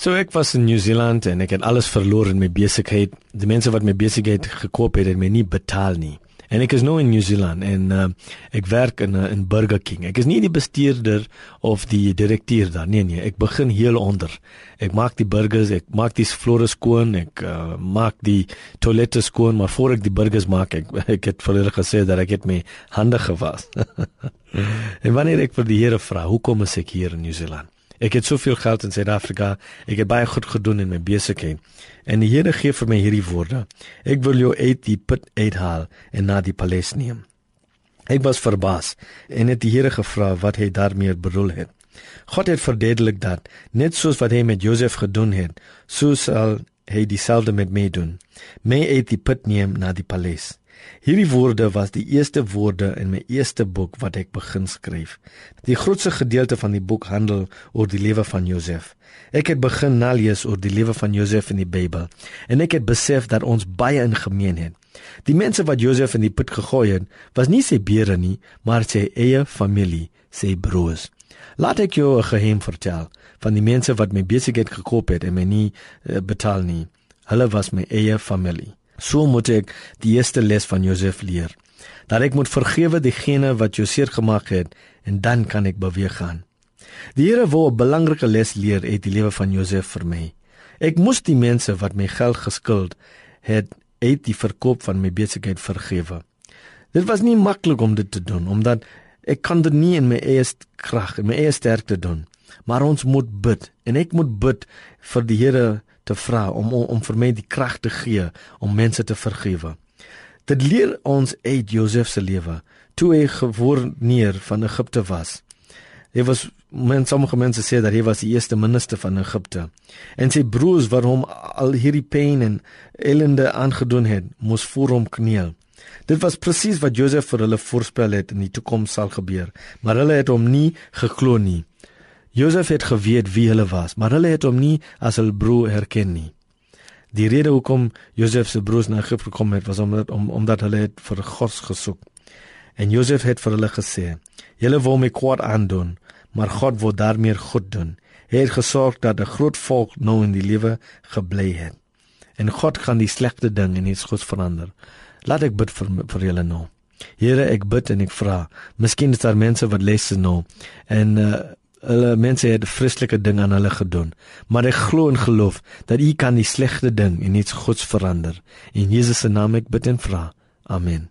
So ek was in New Zealand en ek het alles verloor in my besigheid. Die mense wat my besigheid gekoop het, het my nie betaal nie. En ek is nou in New Zealand en uh, ek werk in uh, in Burger King. Ek is nie die bestuurder of die direkteur daar nie nee, ek begin heel onder. Ek maak die burgers, ek maak die vloere skoon, ek uh, maak die toilette skoon, maar voor ek die burgers maak, ek ek het vir hulle gesê dat ek het my hande gewas. en wanneer ek vir die Here vra, hoekom is ek hier in New Zealand? Ek het soveel geld in Suid-Afrika. Ek het baie goed gedoen in my besigheid. En die Here gee vir my hierdie woorde. Ek wil jou uit die put uithaal en na die paleis neem. Ek was verbaas en het die Here gevra wat hy daarmee bedoel het. God het verduidelik dat net soos wat hy met Josef gedoen het, so sal hy dieselfde met my doen. My uit die put neem na die paleis. Hierdie woorde was die eerste woorde in my eerste boek wat ek begin skryf. Die grootste gedeelte van die boek handel oor die lewe van Josef. Ek het begin nalees oor die lewe van Josef in die Bybel en ek het besef dat ons baie in gemeen het. Die mense wat Josef in die put gegooi het, was nie sy bure nie, maar sy eie familie, sy broers. Laat ek jou 'n geheim vertel van die mense wat my besigheid gekoop het en my nie uh, betaal nie. Hulle was my eie familie. So moet ek die eerste les van Josef leer. Dat ek moet vergewe diegene wat jou seer gemaak het en dan kan ek beweeg gaan. Die Here wou 'n belangrike les leer uit die lewe van Josef vir my. Ek moes die mense wat my geld geskuld het uit die verkoop van my besigheid vergewe. Dit was nie maklik om dit te doen omdat ek kan dit nie in my eie krag en my eie sterkte doen. Maar ons moet bid en ek moet bid vir die Here te vra om, om om vir my die krag te gee om mense te vergewe. Dit leer ons uit Josef se lewe toe hy gewoon neer van Egipte was. Hy was men sommige mense sê dat hy was die eerste minister van Egipte. En sy broers wat hom al hierdie pyn en ellende aangedoen het, moes voor hom kniel. Dit was presies wat Josef vir hulle voorspel het in die toekoms sal gebeur, maar hulle het hom nie geglo nie. Josef het geweet wie hulle was, maar hulle het hom nie as hul broer herken nie. Die rede hoekom Josef se broers na Egipte gekom het, was omdat om, omdat hulle het vir God gesoek. En Josef het vir hulle gesê: "Julle wou my kwaad aandoen, maar God wou daarmee goed doen. Hy het gesorg dat 'n groot volk nou in die lewe gebly het. En God gaan die slegte ding in iets goeds verander. Laat ek bid vir vir julle nou. Here, ek bid en ek vra, miskien is daar mense wat lees nou en uh, hulle mense het vreeslike ding aan hulle gedoen, maar ek glo en geloof dat U kan die slegte ding in iets goeds verander. In Jesus se naam ek bid en vra. Amen.